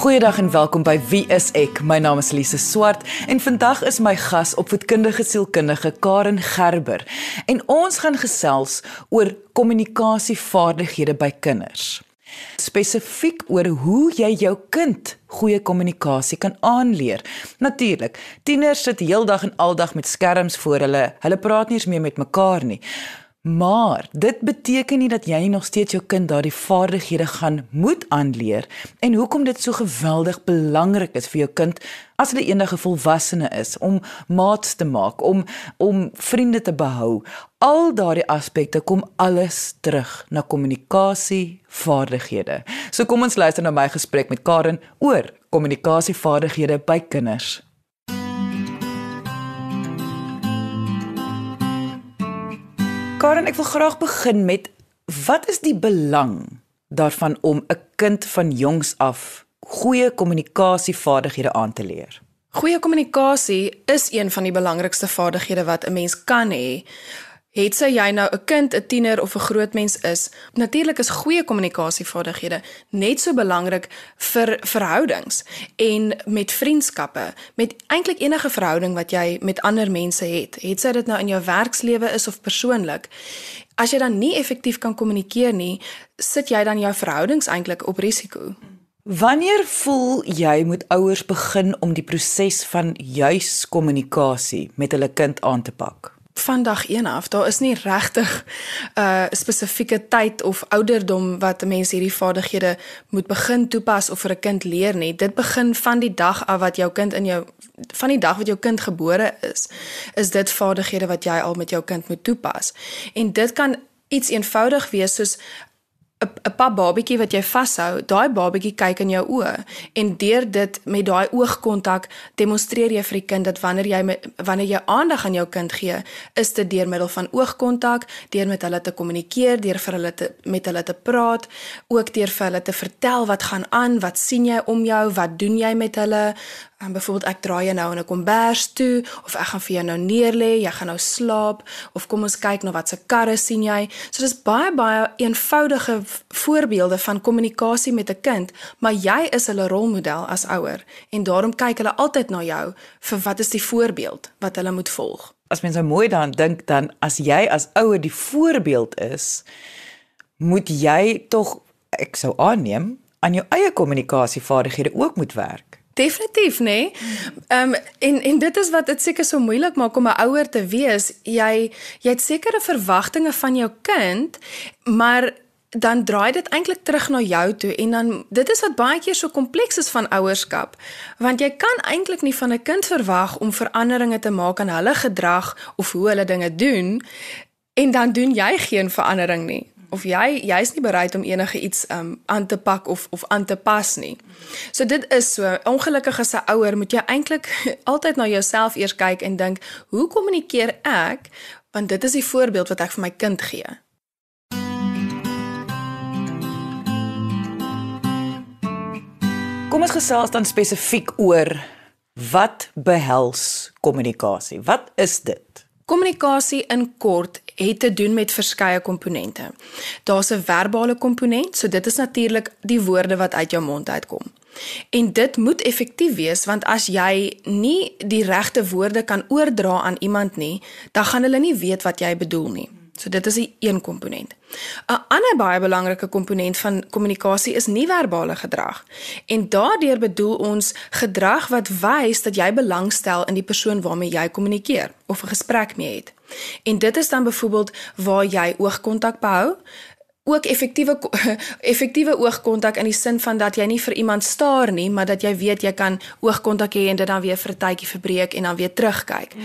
Goeiedag en welkom by Wie is ek? My naam is Lise Swart en vandag is my gas opvoedkundige sielkundige Karen Gerber en ons gaan gesels oor kommunikasievaardighede by kinders. Spesifiek oor hoe jy jou kind goeie kommunikasie kan aanleer. Natuurlik, tieners sit heeldag en aldag met skerms voor hulle. Hulle praat nie eens meer met mekaar nie. Maar dit beteken nie dat jy nog steeds jou kind daardie vaardighede gaan moet aanleer en hoekom dit so geweldig belangrik is vir jou kind as hulle eendag 'n volwassene is om maats te maak, om om vriende te behou. Al daardie aspekte kom alles terug na kommunikasie vaardighede. So kom ons luister na my gesprek met Karen oor kommunikasie vaardighede by kinders. Karen, ek wil graag begin met wat is die belang daarvan om 'n kind van jongs af goeie kommunikasievaardighede aan te leer? Goeie kommunikasie is een van die belangrikste vaardighede wat 'n mens kan hê Het sy jy nou 'n kind, 'n tiener of 'n groot mens is, natuurlik is goeie kommunikasievaardighede net so belangrik vir verhoudings en met vriendskappe, met eintlik enige verhouding wat jy met ander mense het. Het sy dit nou in jou werkslewe is of persoonlik. As jy dan nie effektief kan kommunikeer nie, sit jy dan jou verhoudings eintlik op risiko. Wanneer voel jy moet ouers begin om die proses van juis kommunikasie met hulle kind aan te pak? Vandag 1 af. Daar is nie regtig 'n uh, spesifieke tyd of ouderdom wat 'n mens hierdie vaardighede moet begin toepas of vir 'n kind leer nie. Dit begin van die dag af wat jou kind in jou van die dag wat jou kind gebore is. Is dit vaardighede wat jy al met jou kind moet toepas. En dit kan iets eenvoudig wees soos 'n 'n pap babatjie wat jy vashou, daai babatjie kyk in jou oë en deur dit met daai oogkontak demonstreer jy vir die kind dat wanneer jy wanneer jy aandag aan jou kind gee, is dit deur middel van oogkontak, deur met hulle te kommunikeer, deur vir hulle te met hulle te praat, ook deur vir hulle te vertel wat gaan aan, wat sien jy om jou, wat doen jy met hulle, En byvoorbeeld ek draai jou nou in 'n kombers toe of ek gaan vir jou nou neerlê, jy gaan nou slaap of kom ons kyk na wat se karre sien jy. So dis baie baie eenvoudige voorbeelde van kommunikasie met 'n kind, maar jy is hulle rolmodel as ouer en daarom kyk hulle altyd na jou vir wat is die voorbeeld wat hulle moet volg. As mens nou mooi daaraan dink dan as jy as ouer die voorbeeld is, moet jy tog ek sou aanneem aan jou eie kommunikasievaardighede ook moet werk. Definitief, nê? Nee. Ehm um, en en dit is wat dit seker so moeilik maak om 'n ouer te wees. Jy jy het sekere verwagtinge van jou kind, maar dan draai dit eintlik terug na jou toe en dan dit is wat baie keer so kompleks is van ouerskap want jy kan eintlik nie van 'n kind verwag om veranderinge te maak aan hulle gedrag of hoe hulle dinge doen en dan doen jy geen verandering nie of jy jy's nie bereid om enige iets um aan te pak of of aan te pas nie. So dit is so ongelukkig as 'n ouer moet jy eintlik altyd na jouself eers kyk en dink, hoe kommunikeer ek? Want dit is die voorbeeld wat ek vir my kind gee. Kom ons gesels dan spesifiek oor wat behels kommunikasie? Wat is dit? Kommunikasie in kort het te doen met verskeie komponente. Daar's 'n verbale komponent, so dit is natuurlik die woorde wat uit jou mond uitkom. En dit moet effektief wees want as jy nie die regte woorde kan oordra aan iemand nie, dan gaan hulle nie weet wat jy bedoel nie. So dit is 'n een komponent. 'n Ander baie belangrike komponent van kommunikasie is nie-verbale gedrag. En daardeur bedoel ons gedrag wat wys dat jy belangstel in die persoon waarmee jy kommunikeer of 'n gesprek mee het. En dit is dan byvoorbeeld waar jy oogkontak behou, ook effektiewe effektiewe oogkontak in die sin van dat jy nie vir iemand staar nie, maar dat jy weet jy kan oogkontak hê en dit dan weer vir 'n tydjie verbreek en dan weer terugkyk. Mm.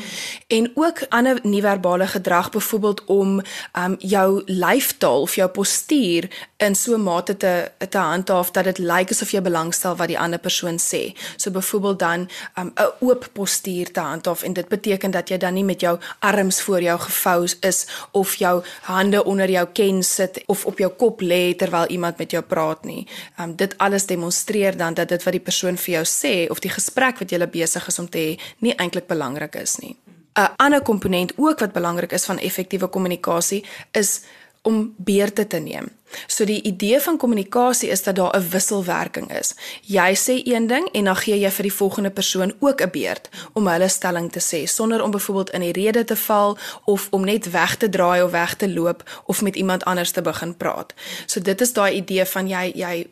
En ook ander nie-verbale gedrag, byvoorbeeld om um jou lyfstaal of jou postuur in so 'n mate te te handhaaf dat dit lyk asof jy belangstel wat die ander persoon sê. So byvoorbeeld dan um 'n oop postuur te handhaaf en dit beteken dat jy dan nie met jou arms voor jou gevou is of jou hande onder jou ken sit of op jou kop lê terwyl iemand met jou praat nie. Um dit alles demonstreer dan dat dit wat die persoon vir jou sê of die gesprek wat jy besig is om te hê nie eintlik belangrik is nie. 'n Ander komponent ook wat belangrik is van effektiewe kommunikasie is om beurte te neem. So die idee van kommunikasie is dat daar 'n wisselwerking is. Jy sê een ding en dan gee jy vir die volgende persoon ook 'n beurt om hulle stelling te sê sonder om byvoorbeeld in die rede te val of om net weg te draai of weg te loop of met iemand anders te begin praat. So dit is daai idee van jy jy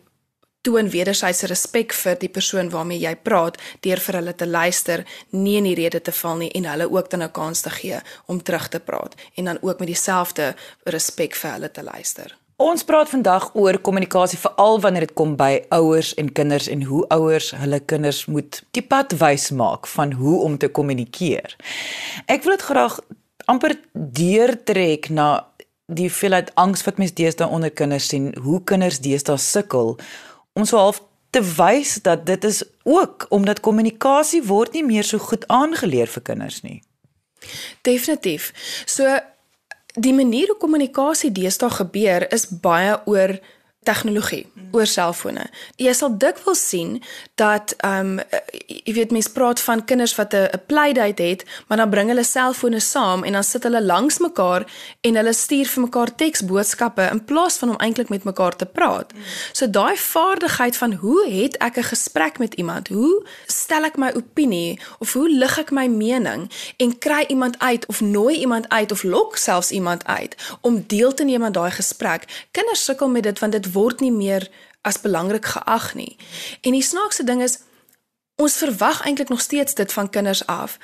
toon wederwysige respek vir die persoon waarmee jy praat deur vir hulle te luister, nie in die rede te val nie en hulle ook dan 'n kans te gee om terug te praat en dan ook met dieselfde respek vir hulle te luister. Ons praat vandag oor kommunikasie veral wanneer dit kom by ouers en kinders en hoe ouers hulle kinders moet die pad wys maak van hoe om te kommunikeer. Ek wil dit graag amper deurtrek na die veelheid angs wat mense deesdae onder kinders sien, hoe kinders deesdae sukkel om so half te wys dat dit is ook omdat kommunikasie word nie meer so goed aangeleer vir kinders nie. Definitief. So die manier hoe kommunikasie deesdae gebeur is baie oor tegnologie oor selfone. Jy sal dikwels sien dat ehm um, jy weet mense praat van kinders wat 'n playdate het, maar dan bring hulle selfone saam en dan sit hulle langs mekaar en hulle stuur vir mekaar teksboodskappe in plaas van om eintlik met mekaar te praat. So daai vaardigheid van hoe het ek 'n gesprek met iemand? Hoe stel ek my opinie of hoe lig ek my mening en kry iemand uit of nooi iemand uit of lok selfs iemand uit om deel te neem aan daai gesprek? Kinders sukkel met dit want dit word nie meer as belangrik geag nie. En die snaakse ding is ons verwag eintlik nog steeds dit van kinders af.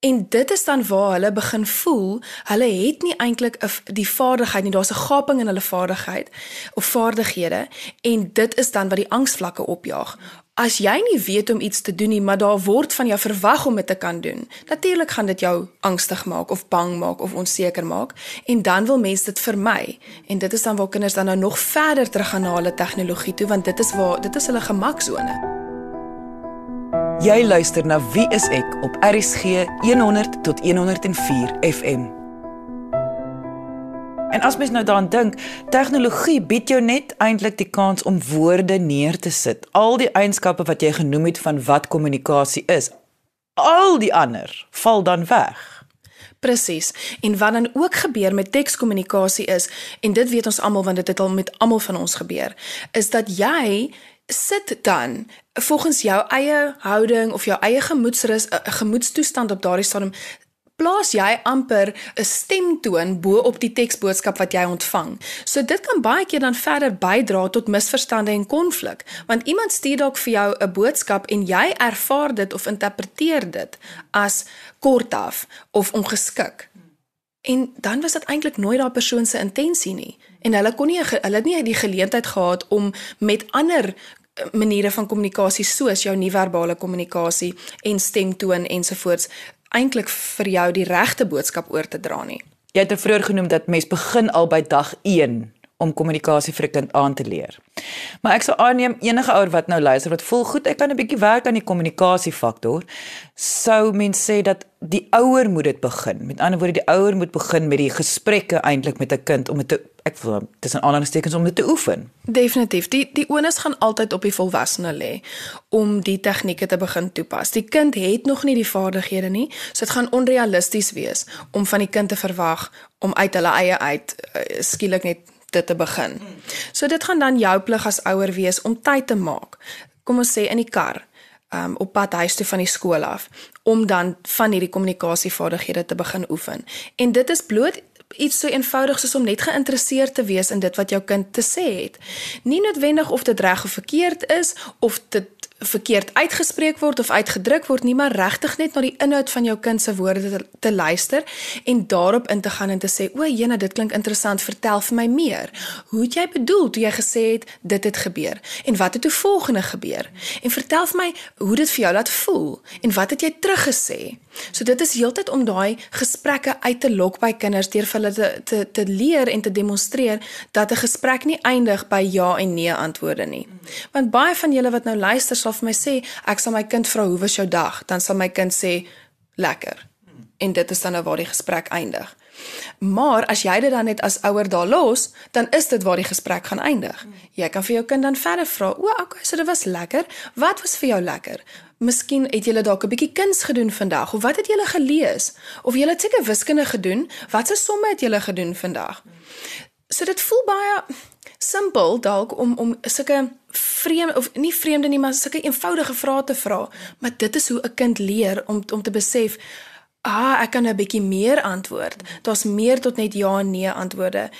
En dit is dan waar hulle begin voel, hulle het nie eintlik die vaardigheid nie, daar's 'n gaping in hulle vaardigheid of vaardighede en dit is dan wat die angsvlakke opjaag. As jy nie weet om iets te doen nie, maar daar word van jou verwag om dit te kan doen, natuurlik gaan dit jou angstig maak of bang maak of onseker maak en dan wil mense dit vermy. En dit is dan waar kinders dan nou nog verder teruggaan na hulle tegnologie toe want dit is waar dit is hulle gemaksone. Jy luister na Wie is ek op RSG 100 tot 104 FM. En as mens nou daaraan dink, tegnologie bied jou net eintlik die kans om woorde neer te sit. Al die eienskappe wat jy genoem het van wat kommunikasie is, al die ander val dan weg. Presies. En wat dan ook gebeur met tekskommunikasie is, en dit weet ons almal want dit het al met almal van ons gebeur, is dat jy sit dan volgens jou eie houding of jou eie gemoedsrus 'n gemoedstoestand op daardie stadium plaas jy amper 'n stemtoon bo op die teksboodskap wat jy ontvang. So dit kan baie keer dan verder bydra tot misverstande en konflik, want iemand stuur dalk vir jou 'n boodskap en jy ervaar dit of interpreteer dit as kortaf of ongeskik. En dan was dit eintlik nooit daai persoon se intensie nie en hulle kon nie hulle het nie die geleentheid gehad om met ander eh, maniere van kommunikasie soos jou nie-verbale kommunikasie en stemtoon ensovoorts eintlik vir jou die regte boodskap oor te dra nie. Jy het vroeër genoem dat mens begin al by dag 1 om kommunikasie vir 'n kind aan te leer. Maar ek sou aanneem enige ouer wat nou luister wat voel goed, ek kan 'n bietjie werk aan die kommunikasie faktor, sou mens sê dat die ouer moet dit begin. Met ander woorde, die ouer moet begin met die gesprekke eintlik met 'n kind om dit te ek wil tussen aanhalingstekens om dit te oefen. Definitief. Die die onus gaan altyd op die volwassene lê om die tegnieke te begin toepas. Die kind het nog nie die vaardighede nie, so dit gaan onrealisties wees om van die kind te verwag om uit hulle eie uit uh, skielik net dit te begin. So dit gaan dan jou plig as ouer wees om tyd te maak. Kom ons sê in die kar, um op pad huis toe van die skool af om dan van hierdie kommunikasievaardighede te begin oefen. En dit is bloot iets so eenvoudig soos om net geïnteresseerd te wees in dit wat jou kind te sê het. Nie noodwendig of dit reg of verkeerd is of dit verkeerd uitgespreek word of uitgedruk word nie maar regtig net na die inhoud van jou kind se woorde te, te luister en daarop in te gaan en te sê o, jene dit klink interessant vertel vir my meer. Hoe het jy bedoel toe jy gesê het dit het gebeur? En wat het toe volgende gebeur? En vertel vir my hoe dit vir jou laat voel en wat het jy teruggesê? So dit is heeltyd om daai gesprekke uit te lok by kinders deur vir hulle te, te te leer en te demonstreer dat 'n gesprek nie eindig by ja en nee antwoorde nie. Want baie van julle wat nou luister sal vir my sê, ek sal my kind vra hoe was jou dag, dan sal my kind sê lekker. En dit is dan nou waar die gesprek eindig. Maar as jy dit dan net as ouer daar los, dan is dit waar die gesprek gaan eindig. Jy kan vir jou kind dan verder vra: "O, okay, so dit was lekker. Wat was vir jou lekker? Miskien het jy dalk 'n bietjie kuns gedoen vandag of wat het jy gelees? Of jy het seker wiskunde gedoen? Watse somme het jy gedoen vandag?" So dit voel baie simpel dalk om om sulke vreemde of nie vreemde nie, maar sulke eenvoudige vrae te vra, maar dit is hoe 'n kind leer om om te besef Ah, ek kan 'n bietjie meer antwoord. Daar's meer tot net ja en nee antwoorde.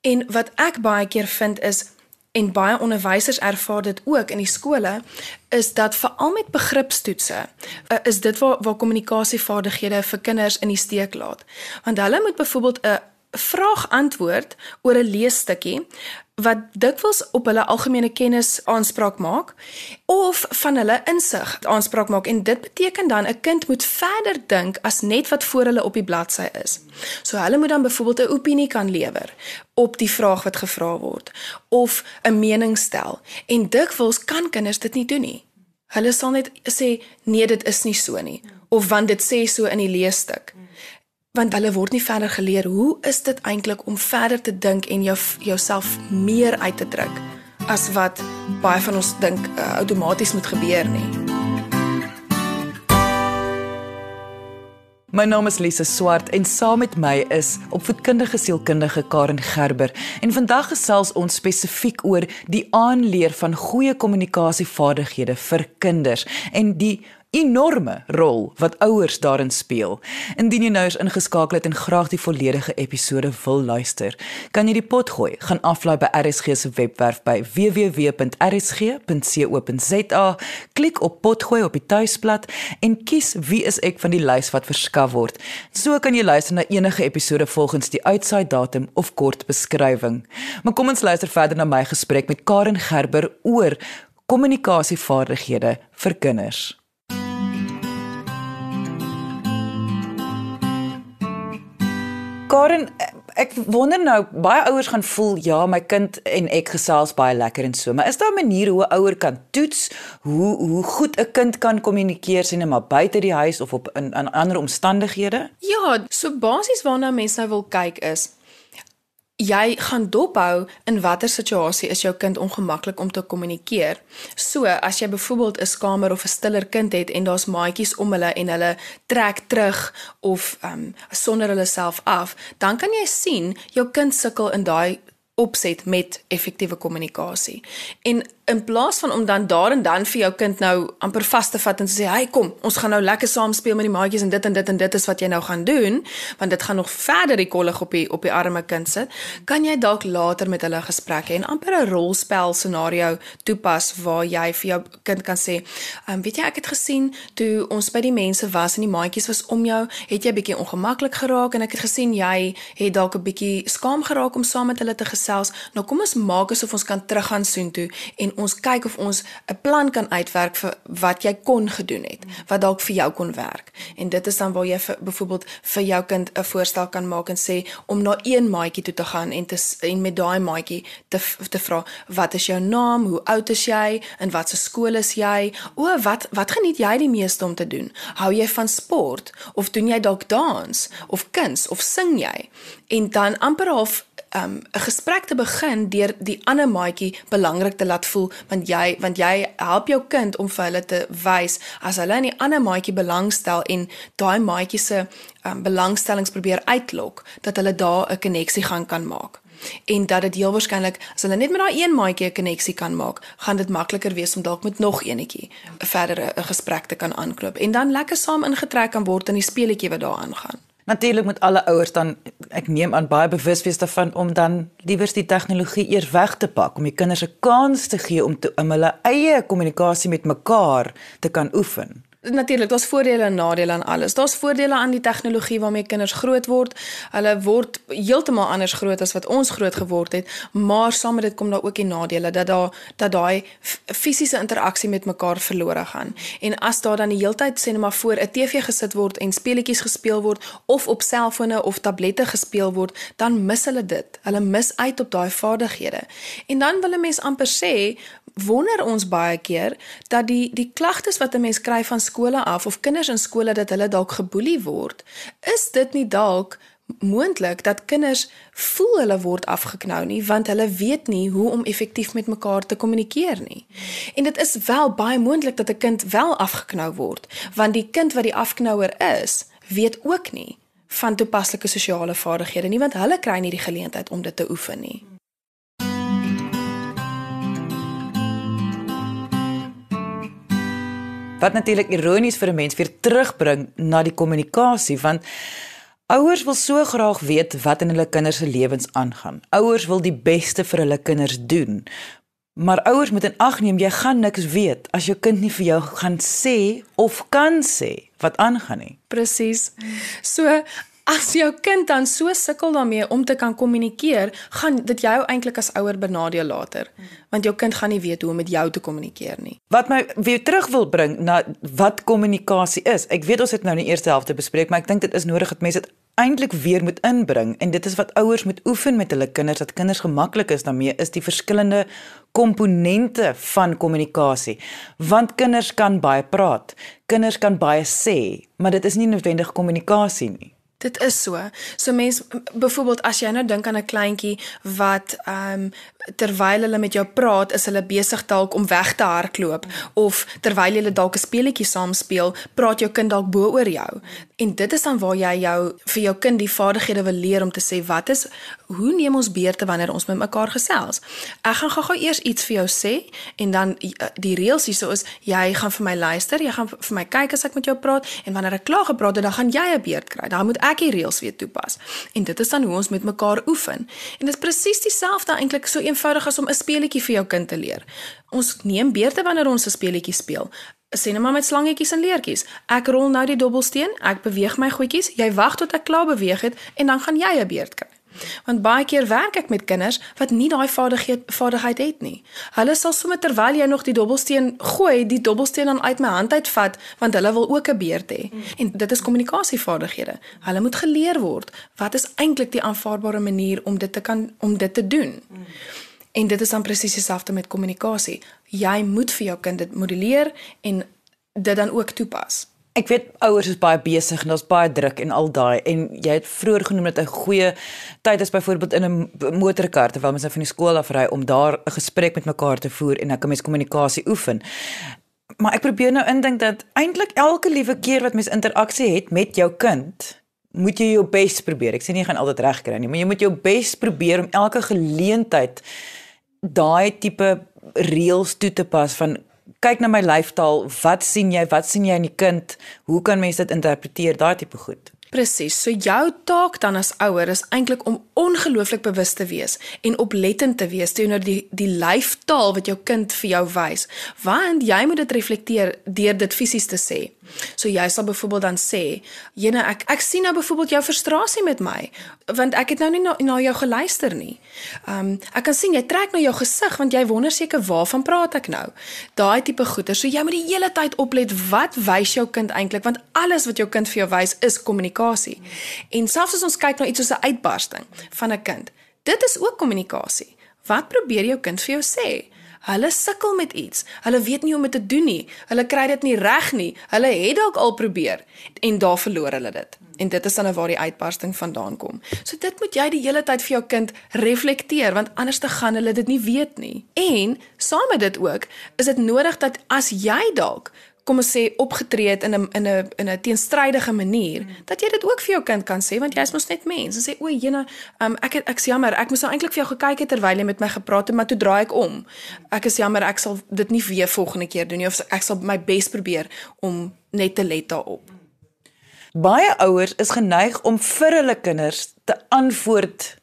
En wat ek baie keer vind is en baie onderwysers ervaar dit ook in die skole is dat veral met begripstoetse uh, is dit waar waar kommunikasievaardighede vir kinders in die steek laat. Want hulle moet byvoorbeeld 'n vraag antwoord oor 'n leesstukkie wat dikwels op hulle algemene kennis aanspraak maak of van hulle insig aanspraak maak en dit beteken dan 'n kind moet verder dink as net wat voor hulle op die bladsy is. So hulle moet dan byvoorbeeld 'n opinie kan lewer op die vraag wat gevra word of 'n mening stel en dikwels kan kinders dit nie doen nie. Hulle sal net sê nee dit is nie so nie of want dit sê so in die leesstuk want hulle word nie verder geleer hoe is dit eintlik om verder te dink en jou jouself meer uit te druk as wat baie van ons dink uh, outomaties moet gebeur nie. My naam is Lise Swart en saam met my is opvoedkundige sielkundige Karen Gerber en vandag gesels ons spesifiek oor die aanleer van goeie kommunikasievaardighede vir kinders en die enorme rol wat ouers daarin speel. Indien jy nou eens ingeskakel het en graag die volledige episode wil luister, kan jy die pot gooi. Gaan aflaai by RSG se webwerf by www.rsg.co.za, klik op pot gooi op die tuisblad en kies wie is ek van die lys wat verskaf word. So kan jy luister na enige episode volgens die uitsaai datum of kort beskrywing. Maar kom ons luister verder na my gesprek met Karen Gerber oor kommunikasievaardighede vir kinders. Karen, ek wonder nou baie ouers gaan voel ja, my kind en ek gesels baie lekker en so, maar is daar 'n manier hoe 'n ouer kan toets hoe hoe goed 'n kind kan kommunikeer sien maar buite die huis of op in, in ander omstandighede? Ja, so basies waarna mense nou wil kyk is jy gaan dophou in watter situasie is jou kind ongemaklik om te kommunikeer. So, as jy byvoorbeeld 'n skamer of 'n stiller kind het en daar's maatjies om hulle en hulle trek terug of ehm um, sonder hulle self af, dan kan jy sien jou kind sukkel in daai opset met effektiewe kommunikasie. En in plaas van om dan daar en dan vir jou kind nou amper vas te vat en te sê, "Hey, kom, ons gaan nou lekker saam speel met die maatjies en dit en dit en dit is wat jy nou gaan doen," want dit gaan nog verder die kollig op die op die arme kind sit, kan jy dalk later met hulle gesprek hê en amper 'n rolspel scenario toepas waar jy vir jou kind kan sê, um, "Weet jy, ek het gesien toe ons by die mense was en die maatjies was om jou, het jy bietjie ongemaklik geraak en ek het gesien jy het dalk 'n bietjie skaam geraak om saam met hulle te gesels. Nou kom ons maak asof ons kan teruggaan soontoe en ons kyk of ons 'n plan kan uitwerk vir wat jy kon gedoen het, wat dalk vir jou kon werk. En dit is dan waar jy vir byvoorbeeld vir jou kind 'n voorstel kan maak en sê om na een maatjie toe te gaan en te en met daai maatjie te te vra, "Wat is jou naam? Hoe oud is jy? In watter skool is jy? O, wat wat geniet jy die meeste om te doen? Hou jy van sport of doen jy dalk dans of kuns of sing jy?" En dan amper half um 'n gesprek te begin deur die ander maatjie belangrik te laat voel want jy want jy help jou kind om vir hulle te wys as hulle in die ander maatjie belangstel en daai maatjie se um belangstellings probeer uitlok dat hulle daar 'n koneksie gaan kan maak en dat dit heel waarskynlik as hulle net met daai een maatjie 'n koneksie kan maak, gaan dit makliker wees om dalk met nog eenetjie verder 'n gesprek te kan aanknoop en dan lekker saam ingetrek kan word in die speletjie wat daaraan gaan. Natuurlik moet alle ouers dan ek neem aan baie bewus wees daarvan om dan liewers die tegnologie eers weg te pak om die kinders 'n kans te gee om te, om hulle eie kommunikasie met mekaar te kan oefen. Natuurlik, daar's voordele en nadele aan alles. Daar's voordele aan die tegnologie waarmee kinders groot word. Hulle word heeltemal anders groot as wat ons groot geword het, maar saam met dit kom daar ook die nadele dat daar dat daai fisiese interaksie met mekaar verlore gaan. En as daar dan die heeltyd sê net maar voor 'n TV gesit word en speletjies gespeel word of op selfone of tablette gespeel word, dan mis hulle dit. Hulle mis uit op daai vaardighede. En dan wil 'n mens amper sê, wonder ons baie keer dat die die klagtes wat 'n mens kry van skole af of kinders in skole dat hulle dalk geboelie word, is dit nie dalk moontlik dat kinders voel hulle word afgeknou nie want hulle weet nie hoe om effektief met mekaar te kommunikeer nie. En dit is wel baie moontlik dat 'n kind wel afgeknou word want die kind wat die afknouer is, weet ook nie van toepaslike sosiale vaardighede nie want hulle kry nie die geleentheid om dit te oefen nie. Wat natuurlik ironies vir 'n mens weer terugbring na die kommunikasie want ouers wil so graag weet wat in hulle kinders se lewens aangaan. Ouers wil die beste vir hulle kinders doen. Maar ouers moet in ag neem jy gaan niks weet as jou kind nie vir jou gaan sê of kan sê wat aangaan nie. Presies. So As jou kind dan so sukkel daarmee om te kan kommunikeer, gaan dit jou eintlik as ouer benadeel later, want jou kind gaan nie weet hoe om met jou te kommunikeer nie. Wat my weer terug wil bring na wat kommunikasie is. Ek weet ons het nou in die eerste helfte bespreek, maar ek dink dit is nodig dat mense dit eintlik weer moet inbring en dit is wat ouers moet oefen met hulle kinders dat kinders gemaklik is daarmee is die verskillende komponente van kommunikasie want kinders kan baie praat kinders kan baie sê maar dit is nie noodwendig kommunikasie nie Dit is so. So mense byvoorbeeld as jy nou dink aan 'n kleintjie wat ehm um, terwyl hulle met jou praat, is hulle besig dalk om weg te hardloop of terwyl julle dalk 'n speletjie saam speel, praat jou kind dalk bo oor jou. En dit is dan waar jy jou vir jou kind die vaardighede wil leer om te sê wat is hoe neem ons beurte wanneer ons met mekaar gesels. Ek gaan gou-gou eers iets vir jou sê en dan eh, die reëls hierso is jy gaan vir my luister, jy gaan vir my kyk as ek met jou praat en wanneer ek klaar gepraat het, dan gaan jy 'n beurt kry. Dan moet ek die reëls weer toepas. En dit is dan hoe ons met mekaar oefen. En dit is presies dieselfde eintlik so eenvoudig as om 'n speletjie vir jou kind te leer. Ons neem beurte wanneer ons 'n speletjie speel. Sien net maar met slangetjies en leertjies. Ek rol nou die dobbelsteen, ek beweeg my goedjies, jy wag tot ek klaar beweeg het en dan gaan jy 'n beurt kry. Want baie keer werk ek met kinders wat nie daai vaardigheid vaardigheid het nie. Hulle sal sommer terwyl jy nog die dobbelsteen gooi, die dobbelsteen dan uit my hand uitvat want hulle wil ook 'n beurt hê. Mm. En dit is kommunikasievaardighede. Hulle moet geleer word wat is eintlik die aanvaarbare manier om dit te kan om dit te doen. Mm. En dit is dan presies dieselfde met kommunikasie. Jy moet vir jou kind dit modelleer en dit dan ook toepas. Ek weet ouers is baie besig en daar's baie druk en al daai en jy het vroeër genoem dat 'n goeie tyd is byvoorbeeld in 'n motorkar terwyl mens nou van die skool af ry om daar 'n gesprek met mekaar te voer en dan kan mens kommunikasie oefen. Maar ek probeer nou indink dat eintlik elke liewe keer wat mens interaksie het met jou kind, moet jy jou bes probeer. Ek sê nie jy gaan altyd reg kry nie, maar jy moet jou bes probeer om elke geleentheid daai tipe reëls toe te pas van kyk na my lyfstaal, wat sien jy? Wat sien jy in die kind? Hoe kan mense dit interpreteer? Daai tipe goed. Presies. So jou taak dan as ouer is eintlik om ongelooflik bewus te wees en oplettend te wees teenoor die die lyfstaal wat jou kind vir jou wys. Want jy moet dit reflekteer deur dit fisies te sê. So jy sal byvoorbeeld dan sê, "Jene, ek ek sien nou byvoorbeeld jou frustrasie met my, want ek het nou nie na, na jou geluister nie. Ehm um, ek kan sien jy trek na jou gesig want jy wonder seker waarvan praat ek nou. Daai tipe goeie. So jy moet die hele tyd oplet wat wys jou kind eintlik want alles wat jou kind vir jou wys is kommunikasie. En selfs as ons kyk na iets soos 'n uitbarsting van 'n kind, dit is ook kommunikasie. Wat probeer jou kind vir jou sê? Hulle sukkel met iets. Hulle weet nie hoe om dit te doen nie. Hulle kry dit nie reg nie. Hulle het dalk al probeer en daar verloor hulle dit. En dit is dan nou waar die uitbarsting vandaan kom. So dit moet jy die hele tyd vir jou kind reflekteer want anders te gaan hulle dit nie weet nie. En saam met dit ook, is dit nodig dat as jy dalk kom ons sê opgetree het in 'n in 'n in 'n teenstrydige manier mm. dat jy dit ook vir jou kind kan sê want jy is mos net mens. En sê o, jene um, ek het, ek is jammer. Ek moes nou eintlik vir jou gekyk het terwyl jy met my gepraat het maar toe draai ek om. Ek is jammer ek sal dit nie weer volgende keer doen nie of ek sal my bes probeer om net te let daarop. Baie ouers is geneig om vir hulle kinders te antwoord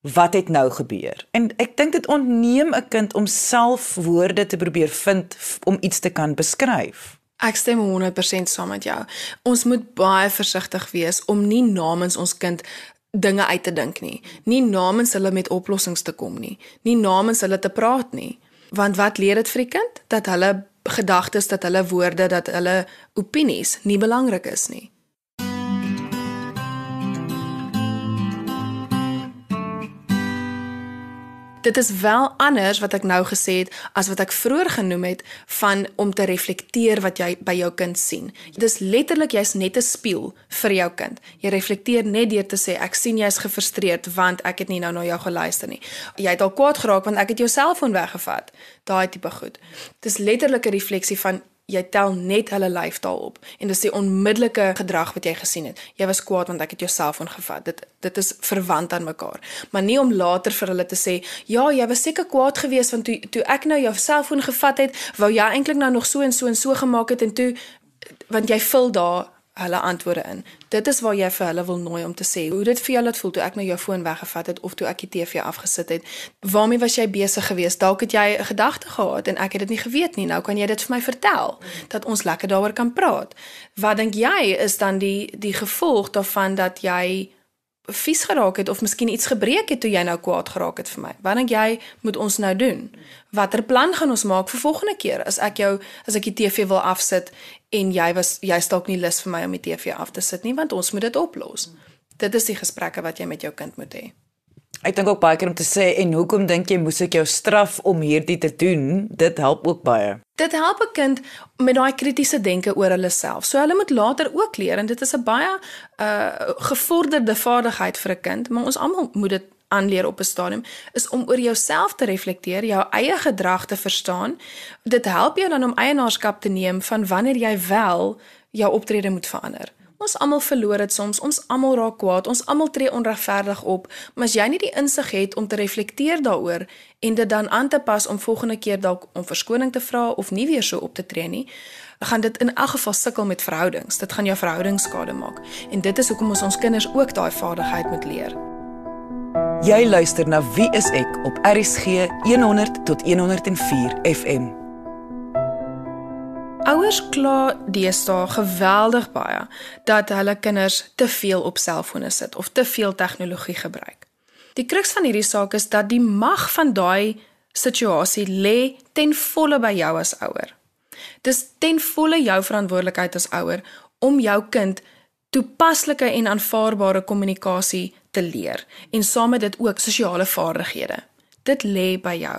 wat het nou gebeur. En ek dink dit ontneem 'n kind om self woorde te probeer vind om iets te kan beskryf Ek stem 100% saam met jou. Ons moet baie versigtig wees om nie namens ons kind dinge uit te dink nie. Nie namens hulle met oplossings te kom nie. Nie namens hulle te praat nie. Want wat leer dit vir die kind? Dat hulle gedagtes, dat hulle woorde, dat hulle opinies nie belangrik is nie. Dit is wel anders wat ek nou gesê het as wat ek vroeër genoem het van om te reflekteer wat jy by jou kind sien. Dit is letterlik jy's net 'n spieël vir jou kind. Jy reflekteer net deur te sê ek sien jy's gefrustreerd want ek het nie nou na jou geluister nie. Jy het al kwaad geraak want ek het jou selfoon weggevat. Daai tipe goed. Dit is letterlik 'n refleksie van jy tel net hulle lyfstaal op en dis die onmiddellike gedrag wat jy gesien het. Jy was kwaad want ek het jou selfoon gevat. Dit dit is verwant aan mekaar. Maar nie om later vir hulle te sê, "Ja, jy was seker kwaad geweest want toe toe ek nou jou selfoon gevat het, wou jy eintlik nou nog so en so en so gemaak het en toe want jy vul daar hulle antwoorde in. Dit is waar jy vir hulle wil nooi om te sê hoe dit vir jou laat voel toe ek nou jou foon weggevat het of toe ek die TV afgesit het. Waarmee was jy besig geweest? Dalk het jy 'n gedagte gehad en ek het dit nie geweet nie. Nou kan jy dit vir my vertel dat ons lekker daaroor kan praat. Wat dink jy is dan die die gevolg daarvan dat jy vies geraak het of miskien iets gebreek het toe jy nou kwaad geraak het vir my. Wat dink jy moet ons nou doen? Watter plan gaan ons maak vir volgende keer as ek jou as ek die TV wil afsit en jy was jy stalk nie lus vir my om die TV af te sit nie want ons moet dit oplos. Dit is die gesprekke wat jy met jou kind moet hê. Ek dink ook baie keer om te sê en hoekom dink jy moes ek jou straf om hierdie te doen? Dit help ook baie. Dit help 'n kind met daai kritiese denke oor hulle self. So hulle moet later ook leer en dit is 'n baie uh gevorderde vaardigheid vir 'n kind, maar ons almal moet dit aanleer op 'n stadium is om oor jouself te reflekteer, jou eie gedrag te verstaan. Dit help jou dan om eienaarskap te neem van wanneer jy wel jou optrede moet verander. Ons almal verloor dit soms, ons almal raak kwaad, ons almal tree onregverdig op, maar as jy nie die insig het om te reflekteer daaroor en dit dan aan te pas om volgende keer dalk om verskoning te vra of nie weer so op te tree nie, gaan dit in elk geval sukkel met verhoudings. Dit gaan jou verhoudings skade maak. En dit is hoekom ons ons kinders ook daai vaardigheid moet leer. Jy luister na Wie is ek op RSG 100 tot 104 FM. Ouers kla deesdae geweldig baie dat hulle kinders te veel op selfone sit of te veel tegnologie gebruik. Die kruks van hierdie saak is dat die mag van daai situasie lê ten volle by jou as ouer. Dis ten volle jou verantwoordelikheid as ouer om jou kind toepaslike en aanvaarbare kommunikasie te leer en saam met dit ook sosiale vaardighede. Dit lê by jou.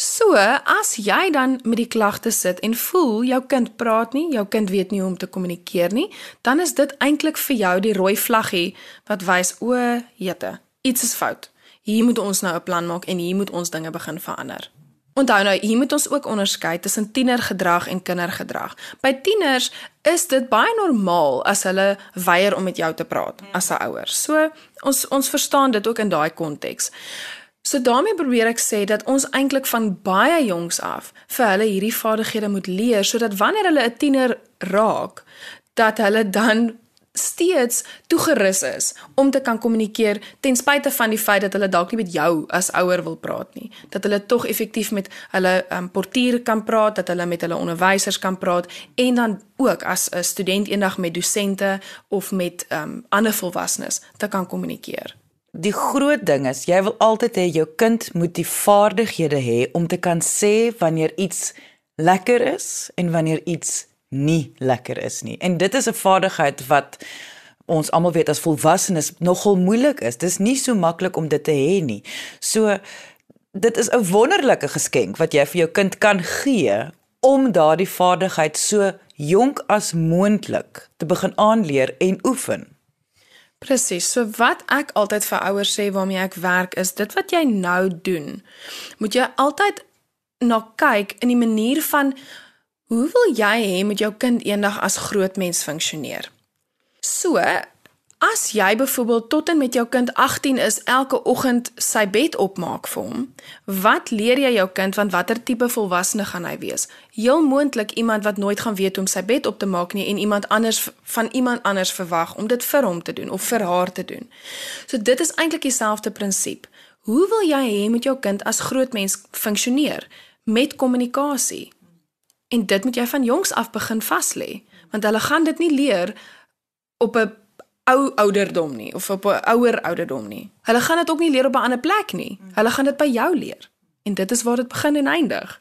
So, as jy dan met die klagte sit en voel jou kind praat nie, jou kind weet nie hoe om te kommunikeer nie, dan is dit eintlik vir jou die rooi vlaggie wat wys o, jette, iets is fout. Hier moet ons nou 'n plan maak en hier moet ons dinge begin verander. Onthou nou, hier moet ons ook onderskei tussen tienergedrag en kindergedrag. By tieners is dit baie normaal as hulle weier om met jou te praat as 'n ouer. So ons ons verstaan dit ook in daai konteks. So daarmee probeer ek sê dat ons eintlik van baie jongs af vir hulle hierdie vaardighede moet leer sodat wanneer hulle 'n tiener raak, dat hulle dan steeds toegerus is om te kan kommunikeer ten spyte van die feit dat hulle dalk nie met jou as ouer wil praat nie. Dat hulle tog effektief met hulle um, portier kan praat dat hulle met hulle onderwysers kan praat en dan ook as 'n student eendag met dosente of met um, ander volwassenes te kan kommunikeer Die groot ding is jy wil altyd hê jou kind moet die vaardighede hê om te kan sê wanneer iets lekker is en wanneer iets nie lekker is nie. En dit is 'n vaardigheid wat ons almal weet as volwassenes nogal moeilik is. Dis nie so maklik om dit te hê nie. So dit is 'n wonderlike geskenk wat jy vir jou kind kan gee om daardie vaardigheid so jonk as moontlik te begin aanleer en oefen. Presies. So wat ek altyd vir ouers sê waarmee ek werk is dit wat jy nou doen. Moet jy altyd na kyk in die manier van Hoe wil jy hê moet jou kind eendag as groot mens funksioneer? So, as jy byvoorbeeld tot en met jou kind 18 is, elke oggend sy bed opmaak vir hom, wat leer jy jou kind van watter tipe volwassene gaan hy wees? Heel moontlik iemand wat nooit gaan weet hoe om sy bed op te maak nie en iemand anders van iemand anders verwag om dit vir hom te doen of vir haar te doen. So dit is eintlik dieselfde prinsip. Hoe wil jy hê moet jou kind as groot mens funksioneer met kommunikasie? En dit moet jy van jongs af begin vas lê, want hulle gaan dit nie leer op 'n ou ouderdom nie of op 'n ouer ouderdom nie. Hulle gaan dit ook nie leer op 'n ander plek nie. Hulle gaan dit by jou leer. En dit is waar dit begin en eindig.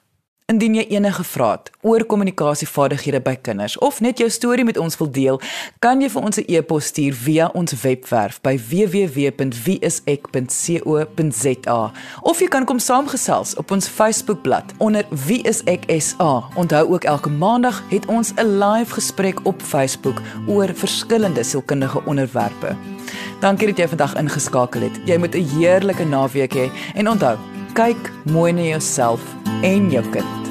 Indien jy enige vrae het oor kommunikasievaardighede by kinders of net jou storie met ons wil deel, kan jy vir ons 'n e-pos stuur via ons webwerf by www.wieisek.co.za of jy kan kom saamgesels op ons Facebookblad onder wieiseksa. Onthou ook elke maandag het ons 'n live gesprek op Facebook oor verskillende sielkundige onderwerpe. Dankie dat jy vandag ingeskakel het. Jy moet 'n heerlike naweek hê en onthou, kyk mooi na jouself en jou kind.